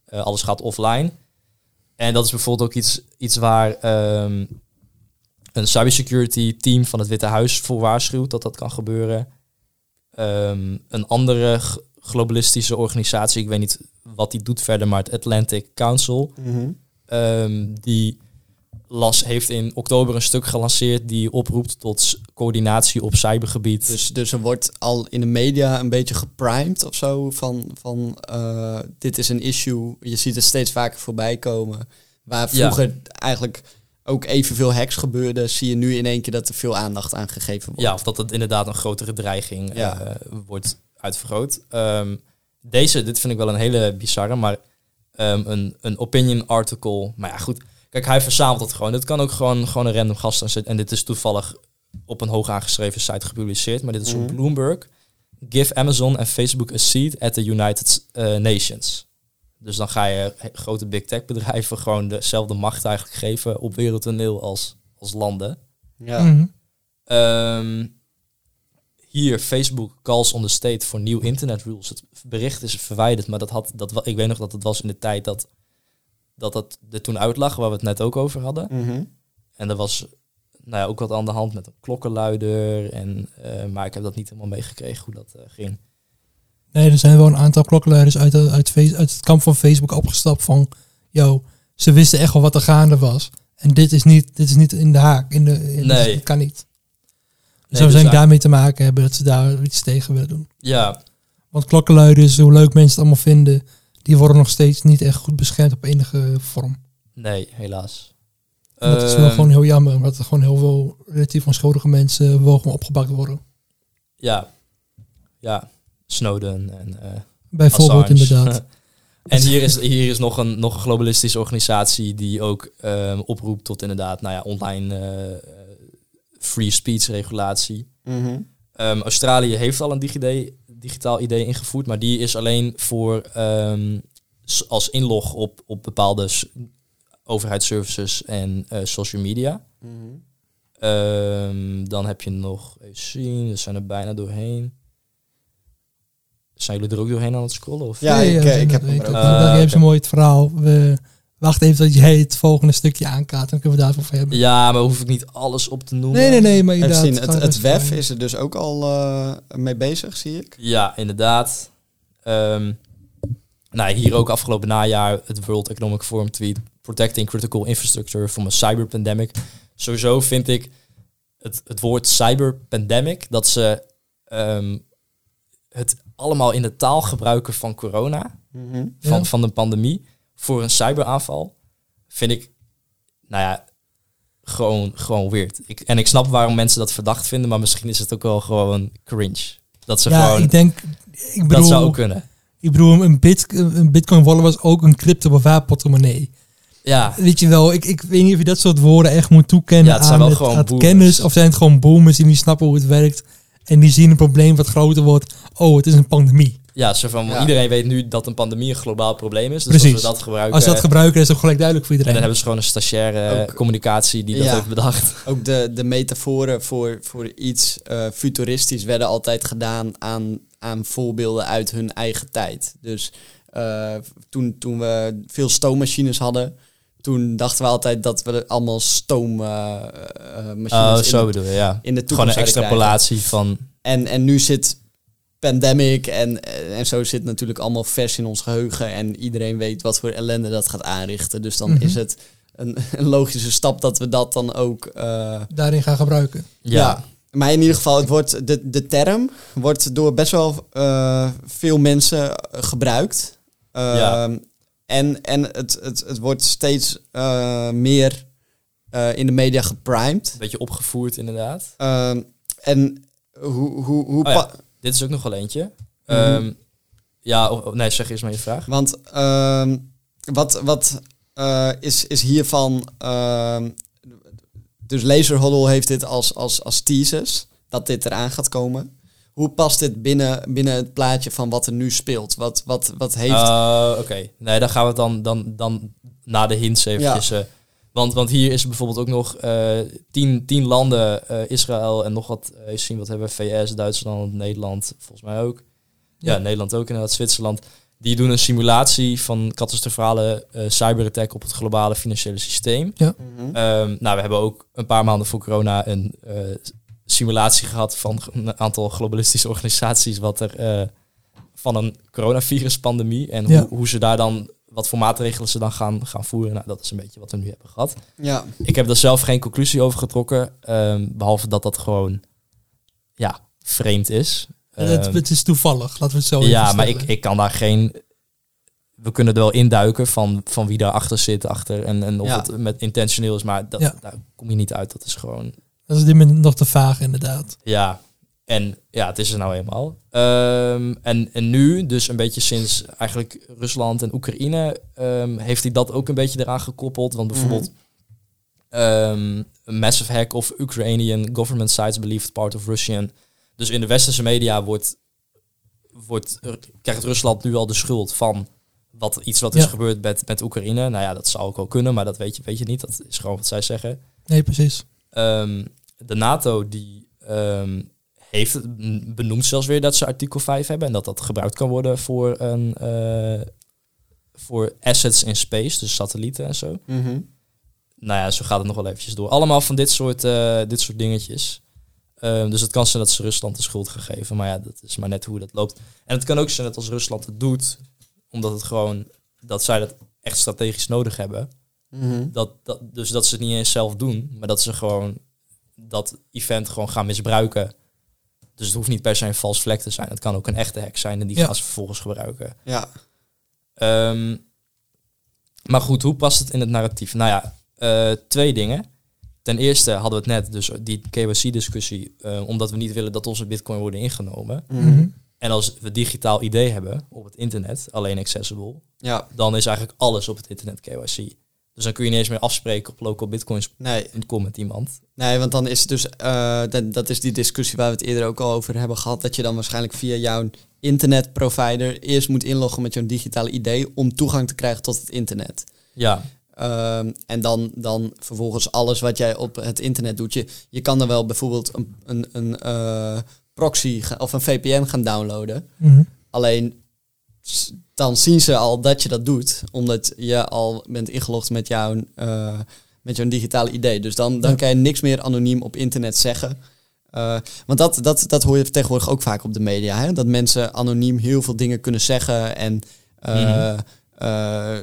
eh, alles gaat offline. En dat is bijvoorbeeld ook iets, iets waar een cybersecurity team van het Witte Huis voor waarschuwt dat dat kan gebeuren. Ehm, een andere globalistische organisatie, ik weet niet wat die doet verder, maar het Atlantic Council, Mhm. ehm, die las, heeft in oktober een stuk gelanceerd die oproept tot coördinatie op cybergebied. Dus, dus er wordt al in de media een beetje geprimed of zo van, van eh, dit is een issue. Je ziet het steeds vaker voorbij komen. Waar Ja. vroeger eigenlijk ook evenveel hacks gebeurde, zie je nu in één keer dat er veel aandacht aan gegeven wordt. Ja, of dat het inderdaad een grotere dreiging Ja. eh, wordt uitvergroot. Ehm, deze, dit vind ik wel een hele bizarre, maar ehm, een, een opinion article. Maar ja, goed. Kijk, hij verzamelt het gewoon. Het kan ook gewoon, gewoon een random gast zitten. En dit is toevallig op een hoog aangeschreven site gepubliceerd. Maar dit is op Mhm. Bloomberg. Give Amazon en Facebook a seat at the United eh, Nations. Dus dan ga je grote big tech bedrijven gewoon dezelfde macht eigenlijk geven op wereldtoneel als, als landen. Ja. Mhm. Ehm, hier, Facebook calls on the state voor nieuw internet rules. Het bericht is verwijderd, maar dat had, dat, ik weet nog dat het was in de tijd dat dat, dat er toen uitlag, waar we het net ook over hadden. Mhm. En er was nou ja, ook wat aan de hand met een klokkenluider. En, eh, maar ik heb dat niet helemaal meegekregen hoe dat eh, ging. Nee, er zijn wel een aantal klokkenluiders uit, uit, uit het kamp van Facebook opgestapt van... Yo, ze wisten echt wel wat er gaande was. En dit is niet, dit is niet in de haak. In de, in Nee. Dat kan niet. Het Nee, zou dus zijn daar- daarmee te maken hebben dat ze daar iets tegen willen doen. Ja, Want klokkenluiders, hoe leuk mensen het allemaal vinden... die worden nog steeds niet echt goed beschermd op enige vorm. nee, helaas. En dat is wel Ehm, gewoon heel jammer. Omdat er gewoon heel veel relatief onschuldige mensen gewoon opgepakt worden. Ja, ja. Snowden en eh, Bijvoorbeeld Assange. inderdaad. en hier is, hier is nog, een, nog een globalistische organisatie die ook ehm, oproept tot inderdaad, nou ja, online eh, eh, free speech regulatie. Mhm. Ehm, Australië heeft al een digidee, digitaal idee ingevoerd, maar die is alleen voor ehm, als inlog op, op bepaalde s- overheidsservices en eh, social media. Mhm. Ehm, dan heb je nog, even zien, we zijn er bijna doorheen. Zijn jullie er ook doorheen aan het scrollen? Of? Ja, ik, we eh, ik dat heb hem ook. Oké. heeft zo mooi het verhaal. We, wacht even dat jij het volgende stukje aankaart. Dan kunnen we daarvoor over hebben. Ja, maar hoef ik niet alles op te noemen. Nee, nee, nee. Maar inderdaad, zien, het, het WEF is er dus ook al eh, mee bezig, zie ik. Ja, inderdaad. Ehm, nou, hier ook afgelopen najaar het World Economic Forum tweet. Protecting critical infrastructure from a cyber pandemic. Sowieso vind ik het, het woord cyber pandemic, dat ze ehm, het allemaal in de taal gebruiken van corona, Mhm. van, Ja. van de pandemie, voor een cyberaanval, vind ik, nou ja, gewoon, gewoon weird. Ik, en ik snap waarom mensen dat verdacht vinden, maar misschien is het ook wel gewoon cringe. Dat ze Ja, gewoon... ik denk... Ik bedoel, Dat zou ook kunnen. ik bedoel een, bit, een bitcoin wallet was ook een crypto bewaard portemonnee. Ja, Weet je wel, ik, ik weet niet of je dat soort woorden echt moet toekennen Ja, het zijn aan, wel het, gewoon aan het boomers. kennis. Of zijn het gewoon boomers die niet snappen hoe het werkt. En die zien een probleem wat groter wordt. Oh, het is een pandemie. ja, zo van, Ja. iedereen weet nu dat een pandemie een globaal probleem is. Dus Precies. als we dat gebruiken... Als ze dat gebruiken, is het ook gelijk duidelijk voor en iedereen. dan hebben ze gewoon een stagiaire Ook- communicatie die dat Ja. heeft bedacht. Ook de, de metaforen voor, voor iets eh, futuristisch werden altijd gedaan aan, aan voorbeelden uit hun eigen tijd. Dus eh, toen, toen we veel stoommachines hadden, toen dachten we altijd dat we allemaal stoommachines Oh, in, zo de- bedoel je, ja. in de toekomst Gewoon een extrapolatie van... En, en nu zit pandemic en, en zo zit natuurlijk allemaal vers in ons geheugen. En iedereen weet wat voor ellende dat gaat aanrichten. Dus dan Mhm. is het een, een logische stap dat we dat dan ook... eh, Daarin gaan gebruiken. Ja, maar in ieder geval, het wordt, de, de term wordt door best wel eh, veel mensen gebruikt. Ja. Ehm, en en het, het, het wordt steeds eh, meer eh, in de media geprimed. Een beetje opgevoerd inderdaad. Ehm, en hoe... hoe, hoe Oh ja, dit is ook nog wel eentje. Mhm. Ehm, ja, of- of- nee, zeg eerst maar je vraag. Want ehm, wat, wat eh, is, is hiervan... ehm, dus Laserhuddle heeft dit als, als, als thesis, dat dit eraan gaat komen. Hoe past dit binnen, binnen het plaatje van wat er nu speelt? Wat, wat, wat heeft... Uh, Oké, nee, dan gaan we het dan, dan, dan na de hints eventjes... eh, want, want hier is er bijvoorbeeld ook nog eh, tien, tien landen, eh, Israël en nog wat, eh, even zien wat hebben we, VS, Duitsland, Nederland, volgens mij ook. Ja, Ja. Nederland ook inderdaad, Zwitserland. Die doen een simulatie van catastrofale eh, cyberattack op het globale financiële systeem. Ja. Mhm. Ehm, nou, we hebben ook een paar maanden voor corona een eh, simulatie gehad van een aantal globalistische organisaties wat er eh, van een coronaviruspandemie en Ja. hoe, hoe ze daar dan wat voor maatregelen ze dan gaan, gaan voeren. Nou, dat is een beetje wat we nu hebben gehad. ja. Ik heb er zelf geen conclusie over getrokken, ehm, behalve dat dat gewoon ja, vreemd is. het, Ehm, het is toevallig, laten we het zo even ja, maar ik, ik kan daar geen. We kunnen er wel induiken van, van wie daarachter zit achter en, en of Ja. het met intentioneel is, maar dat, Ja. daar kom je niet uit. Dat is gewoon Dat is dit moment nog te vaag inderdaad. ja. En ja, het is er nou eenmaal. Ehm, en, en nu, dus een beetje sinds eigenlijk Rusland en Oekraïne, ehm, heeft hij dat ook een beetje eraan gekoppeld. Want bijvoorbeeld ehm, a massive hack of Ukrainian government sites believed part of Russian. Dus in de westerse media wordt, wordt, krijgt Rusland nu al de schuld van wat, iets wat is gebeurd met, met Oekraïne. Nou ja, dat zou ook wel kunnen, maar dat weet je, weet je niet. Dat is gewoon wat zij zeggen. Nee, precies. De NATO die heeft benoemd zelfs weer dat ze artikel 5 hebben en dat dat gebruikt kan worden voor een eh, voor assets in space, dus satellieten en zo. Mhm. Nou ja, zo gaat het nog wel eventjes door. Allemaal van dit soort, eh, dit soort dingetjes. Ehm, dus het kan zijn dat ze Rusland de schuld gaan geven, maar ja, dat is maar net hoe dat loopt. En het kan ook zijn dat als Rusland het doet, omdat het gewoon dat zij dat echt strategisch nodig hebben, Mhm. dat, dat, dus dat ze het niet eens zelf doen, maar dat ze gewoon dat event gewoon gaan misbruiken. Dus het hoeft niet per se een vals vlek te zijn. Het kan ook een echte hack zijn en die Ja. gaan ze vervolgens gebruiken. Ja. Ehm, maar goed, hoe past het in het narratief? Nou ja, eh, twee dingen. Ten eerste hadden we het net, dus die KYC-discussie, eh, omdat we niet willen dat onze bitcoin worden ingenomen. Mhm. En als we digitaal ID hebben op het internet, alleen accessible, Ja. dan is eigenlijk alles op het internet KYC. Dus dan kun je niet eens meer afspreken op localbitcoins.com Nee. met iemand. Nee, want dan is het dus, eh, dat, dat is die discussie waar we het eerder ook al over hebben gehad, dat je dan waarschijnlijk via jouw internetprovider eerst moet inloggen met jouw digitale ID om toegang te krijgen tot het internet. Ja, Ehm, en dan, dan vervolgens alles wat jij op het internet doet. Je, je kan dan wel bijvoorbeeld een, een, een eh, proxy of een VPN gaan downloaden. Mhm. Alleen dan zien ze al dat je dat doet, omdat je al bent ingelogd met jouw, eh, met jouw digitale ID. Dus dan, dan Ja. kan je niks meer anoniem op internet zeggen. Eh, want dat, dat, dat hoor je tegenwoordig ook vaak op de media. Hè? Dat mensen anoniem heel veel dingen kunnen zeggen en eh, Mhm.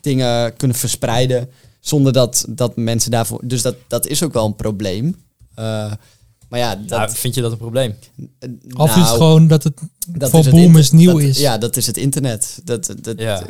dingen kunnen verspreiden. Zonder dat, dat mensen daarvoor. Dus dat, dat is ook wel een probleem. Eh, maar ja, dat, Nou, vind je dat een probleem? eh, Of is het nou, gewoon dat het dat voor is boomers nieuw dat- is? Ja, dat is het internet. Dat, dat, Ja.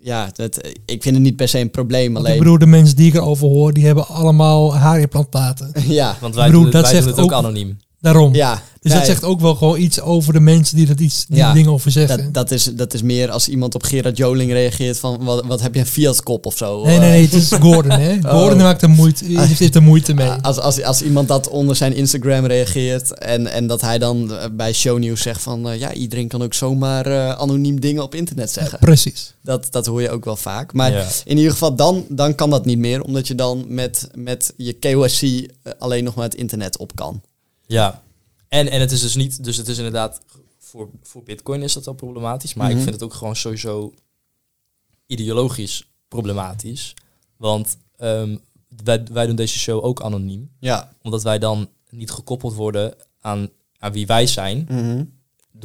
ja, dat, ik vind het niet per se een probleem. Want Alleen, ik bedoel, de mensen die ik erover hoor, die hebben allemaal haarimplantaten. ja, Want wij, bedoel, doen, dat wij doen zegt het ook, ook- anoniem. Daarom. ja. Dus dat zegt ook wel gewoon iets over de mensen die, dat iets, die Ja, dingen over zeggen. dat, dat, is, dat is meer als iemand op Gerard Joling reageert van wat, wat heb je een Fiat-kop of zo. nee, nee, Eh, nee, het is Gordon, hè. Gordon maakt er moeite, heeft er moeite mee. Als, als, als iemand dat onder zijn Instagram reageert en, en dat hij dan eh, bij shownieuws zegt van eh, ja, iedereen kan ook zomaar eh, anoniem dingen op internet zeggen. Precies. Dat, dat hoor je ook wel vaak. Maar Ja. in ieder geval, dan, dan kan dat niet meer, omdat je dan met, met je KYC eh, alleen nog maar het internet op kan. Ja. En, en het is dus niet, dus het is inderdaad, voor, voor Bitcoin is dat wel problematisch, maar Mhm. ik vind het ook gewoon sowieso ideologisch problematisch. Want ehm, wij, wij doen deze show ook anoniem, Ja. omdat wij dan niet gekoppeld worden aan, aan wie wij zijn. Mhm.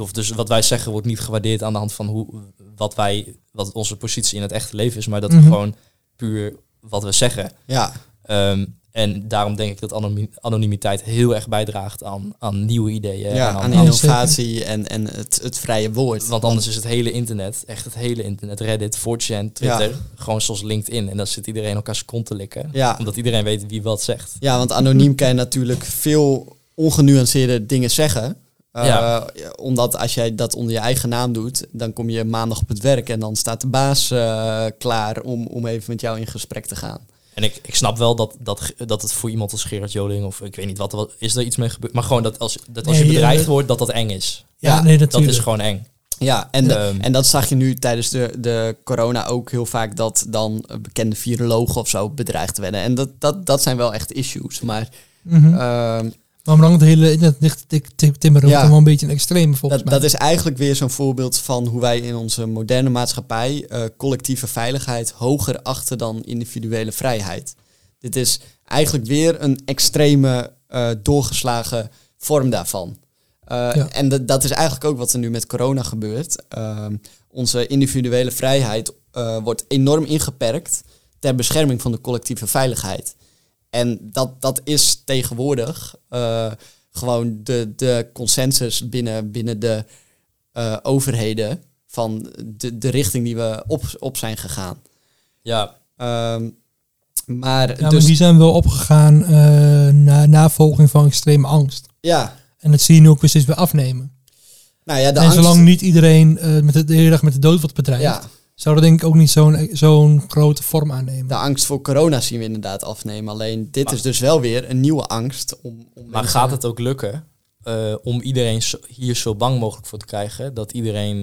Of dus wat wij zeggen wordt niet gewaardeerd aan de hand van hoe, wat, wij, wat onze positie in het echte leven is, maar dat Mhm. we gewoon puur wat we zeggen. Ja. Ehm, En daarom denk ik dat anonimiteit heel erg bijdraagt aan, aan nieuwe ideeën. ja, en aan innovatie en, en het, het vrije woord. Want anders is het hele internet, echt het hele internet, Reddit, 4chan, Twitter, gewoon zoals LinkedIn. En dan zit iedereen elkaars kont te likken. Ja. Omdat iedereen weet wie wat zegt. Ja, want anoniem kan je natuurlijk veel ongenuanceerde dingen zeggen. Eh, Ja. Omdat als jij dat onder je eigen naam doet, dan kom je maandag op het werk en dan staat de baas eh, klaar om, om even met jou in gesprek te gaan. En ik, ik snap wel dat, dat, dat het voor iemand als Gerard Joling, of ik weet niet wat, wat is er iets mee gebeurd. Maar gewoon dat als, dat als Nee, je bedreigd wordt, dat dat eng is. Ja, Ja, nee, Dat is gewoon eng. Ja, en, de- Ehm. en dat zag je nu tijdens de, de corona ook heel vaak dat dan bekende virologen of zo bedreigd werden. En dat, dat, dat zijn wel echt issues. Maar Mhm. ehm, Maar om dan het hele internet tik- timmeren, Ja. wel een beetje een extreem volgens dat, mij. dat is eigenlijk weer zo'n voorbeeld van hoe wij in onze moderne maatschappij eh, collectieve veiligheid hoger achten dan individuele vrijheid. Dit is eigenlijk weer een extreme eh, doorgeslagen vorm daarvan. Eh, Ja. En dat- dat is eigenlijk ook wat er nu met corona gebeurt. Ehm, onze individuele vrijheid wordt enorm ingeperkt ter bescherming van de collectieve veiligheid. En dat, dat is tegenwoordig eh, gewoon de, de consensus binnen, binnen de eh, overheden van de, de richting die we op, op zijn gegaan. Ja, Ehm, maar ja, maar dus, die zijn wel opgegaan eh na navolging van extreme angst. ja, En dat zie je nu ook weer steeds weer afnemen. nou ja, de en angst, zolang niet iedereen eh, met de, de hele dag met de dood wordt bedreigd, ja, zou dat denk ik ook niet zo'n zo'n grote vorm aannemen. de angst voor corona zien we inderdaad afnemen. Alleen dit Maar- is dus wel weer een nieuwe angst. Om, om maar mensen- gaat het ook lukken eh, om iedereen zo- hier zo bang mogelijk voor te krijgen? Dat iedereen...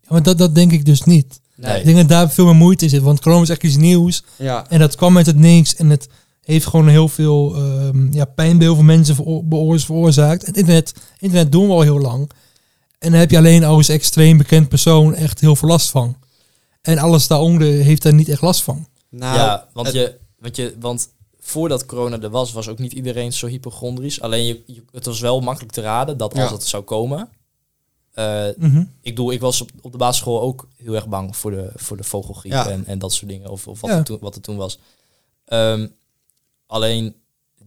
Ja, maar dat, dat denk ik dus niet. Nee. Ik denk dat daar veel meer moeite in zit. Want corona is echt iets nieuws. Ja, En dat kwam uit het niks. En het heeft gewoon heel veel ehm, ja, pijn bij heel veel mensen veroorzaakt. En internet, internet doen we al heel lang. En daar heb je alleen als extreem bekend persoon echt heel veel last van. En alles daaronder heeft daar niet echt last van. nou, ja, want, het- je, want, je, want voordat corona er was, was ook niet iedereen zo hypochondrisch. Alleen je, je- het was wel makkelijk te raden dat als Ja. het zou komen... eh, Mhm. ik bedoel, ik was op, op de basisschool ook heel erg bang voor de, voor de vogelgriep Ja. en, en dat soort dingen. Of, of wat, Ja. er toen, wat er toen was. Ehm, alleen,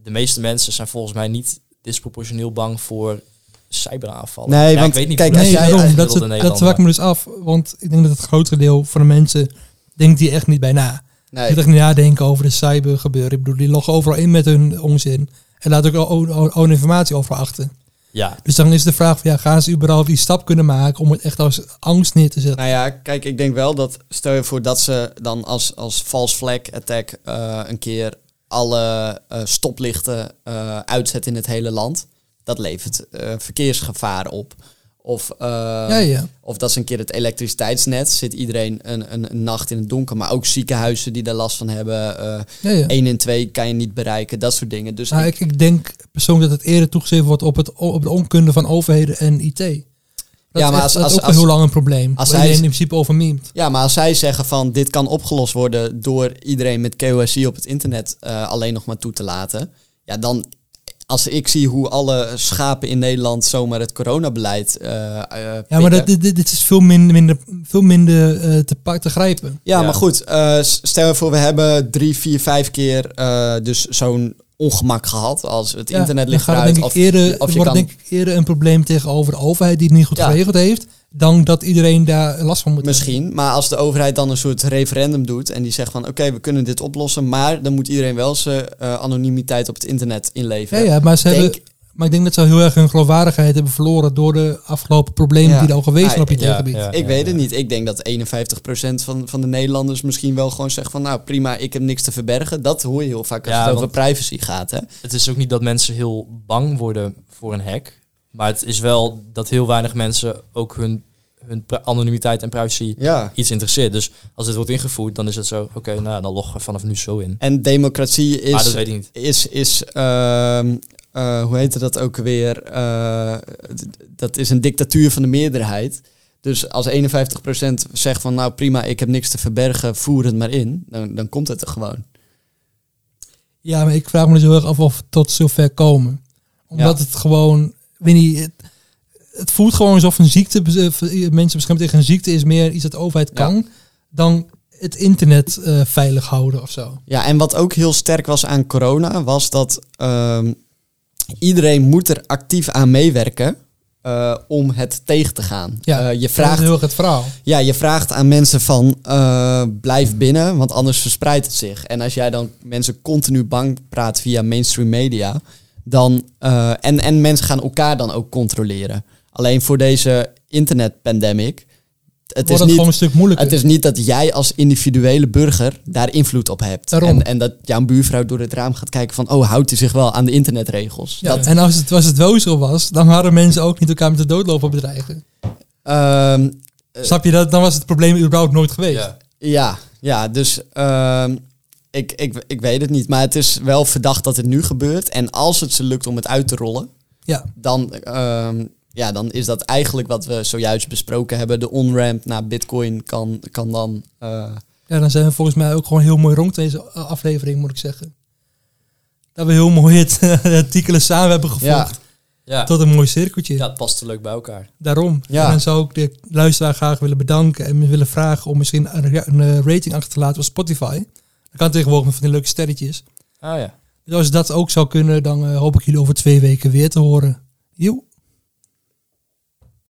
de meeste mensen zijn volgens mij niet disproportioneel bang voor cyberaanvallen. Nee, Ja, want ik weet niet kijk, als jij- daarom, dat, dat zwak me dus af. Want ik denk dat het grootste deel van de mensen denkt die echt niet bij na. nee. Die echt niet nadenken over de cybergebeuren. Ik bedoel, die loggen overal in met hun onzin. En laten ook al- informatie overal achter. Ja, Dus dan is de vraag van ja, gaan ze überhaupt die stap kunnen maken om het echt als angst neer te zetten? Nou ja, kijk, ik denk wel dat stel je voor dat ze dan als, als false flag attack eh, een keer alle eh, stoplichten eh, uitzetten in het hele land. Dat levert eh, verkeersgevaar op. Of, eh, ja, ja. of dat is een keer het elektriciteitsnet. Zit iedereen een, een, een nacht in het donker. Maar ook ziekenhuizen die daar last van hebben. eh ja, ja. 1 en 2 kan je niet bereiken. Dat soort dingen. Dus Nou, ik- ik, denk persoonlijk dat het eerder toegeschreven wordt op, het, op de onkunde van overheden en IT. Dat Ja, maar als- dat is als- ook als- al heel lang een probleem. als iedereen in principe over. Ja, maar als zij zeggen van dit kan opgelost worden door iedereen met KYC op het internet eh, alleen nog maar toe te laten. Ja, dan als ik zie hoe alle schapen in Nederland zomaar het coronabeleid eh eh, Ja, maar dat, dit, dit is veel minder, minder, veel minder eh, te, te grijpen. Ja, Ja. maar goed, eh, stel je voor we hebben drie, vier, vijf keer eh, dus zo'n ongemak gehad als het Ja, internet ligt eruit. denk ik Of, eerder, of je wordt kan, denk ik eerder een probleem tegenover de overheid die het niet goed Ja. geregeld heeft, dan dat iedereen daar last van moet hebben. Misschien, maar als de overheid dan een soort referendum doet en die zegt van oké, we kunnen dit oplossen, maar dan moet iedereen wel zijn eh, anonimiteit op het internet inleveren. ja, maar ze Denk- hebben... Maar ik denk dat ze heel erg hun geloofwaardigheid hebben verloren door de afgelopen problemen Ja. die er al geweest Ah, zijn op ja, IT-gebied. ja. Ik weet het niet. Ik denk dat 51% van, van de Nederlanders misschien wel gewoon zegt van nou prima, ik heb niks te verbergen. Dat hoor je heel vaak als Ja, het over privacy gaat. Hè? het is ook niet dat mensen heel bang worden voor een hack. Maar het is wel dat heel weinig mensen ook hun, hun anonimiteit en privacy Ja. iets interesseert. Dus als dit wordt ingevoerd, dan is het zo, oké, nou dan loggen we vanaf nu zo in. En democratie maar dat is, weet ik niet. is, is ehm, eh, hoe heette dat ook weer? Eh, dat is een dictatuur van de meerderheid. Dus als 51% zegt van nou prima, ik heb niks te verbergen, voer het maar in. Dan, dan komt het er gewoon. Ja, maar ik vraag me dus heel erg af of we tot zover komen. Omdat het gewoon, weet niet, het, het voelt gewoon alsof een ziekte, bes- eh, mensen beschermd tegen een ziekte is meer iets dat de overheid Ja. kan, dan het internet eh, veilig houden of zo. Ja, en wat ook heel sterk was aan corona, was dat ehm, iedereen moet er actief aan meewerken eh, om het tegen te gaan. Ja, Eh, je vraagt heel erg het verhaal. Ja, je vraagt aan mensen van eh, blijf binnen, want anders verspreidt het zich. En als jij dan mensen continu bang praat via mainstream media, dan eh, en, en mensen gaan elkaar dan ook controleren. Alleen voor deze internetpandemic, het Wordt is, het gewoon een niet, stuk moeilijker. het is niet dat jij als individuele burger daar invloed op hebt. Daarom. En, en dat jouw buurvrouw door het raam gaat kijken van, oh, houdt hij zich wel aan de internetregels? Ja, Dat, En als het, als het wel zo was, dan hadden mensen ook niet elkaar met de dood lopen bedreigen. ehm, Snap je dat? Dan was het probleem überhaupt nooit geweest. Ja. Ja, ja dus ehm, ik, ik, ik weet het niet. Maar het is wel verdacht dat het nu gebeurt. En als het ze lukt om het uit te rollen, Ja. dan, ehm, ja, dan is dat eigenlijk wat we zojuist besproken hebben. De on-ramp naar Bitcoin kan, kan dan. eh, Ja, dan zijn we volgens mij ook gewoon heel mooi rond deze aflevering, moet ik zeggen. Dat we heel mooi het artikelen samen hebben gevoegd. Ja. Ja. Tot een mooi cirkeltje. ja, het past te leuk bij elkaar. Daarom. Ja. En dan zou ik de luisteraar graag willen bedanken en me willen vragen om misschien een, een rating achter te laten op Spotify. Dat kan tegenwoordig met van die leuke sterretjes. Ah ja. Dus als dat ook zou kunnen, dan eh, hoop ik jullie over twee weken weer te horen. Joe.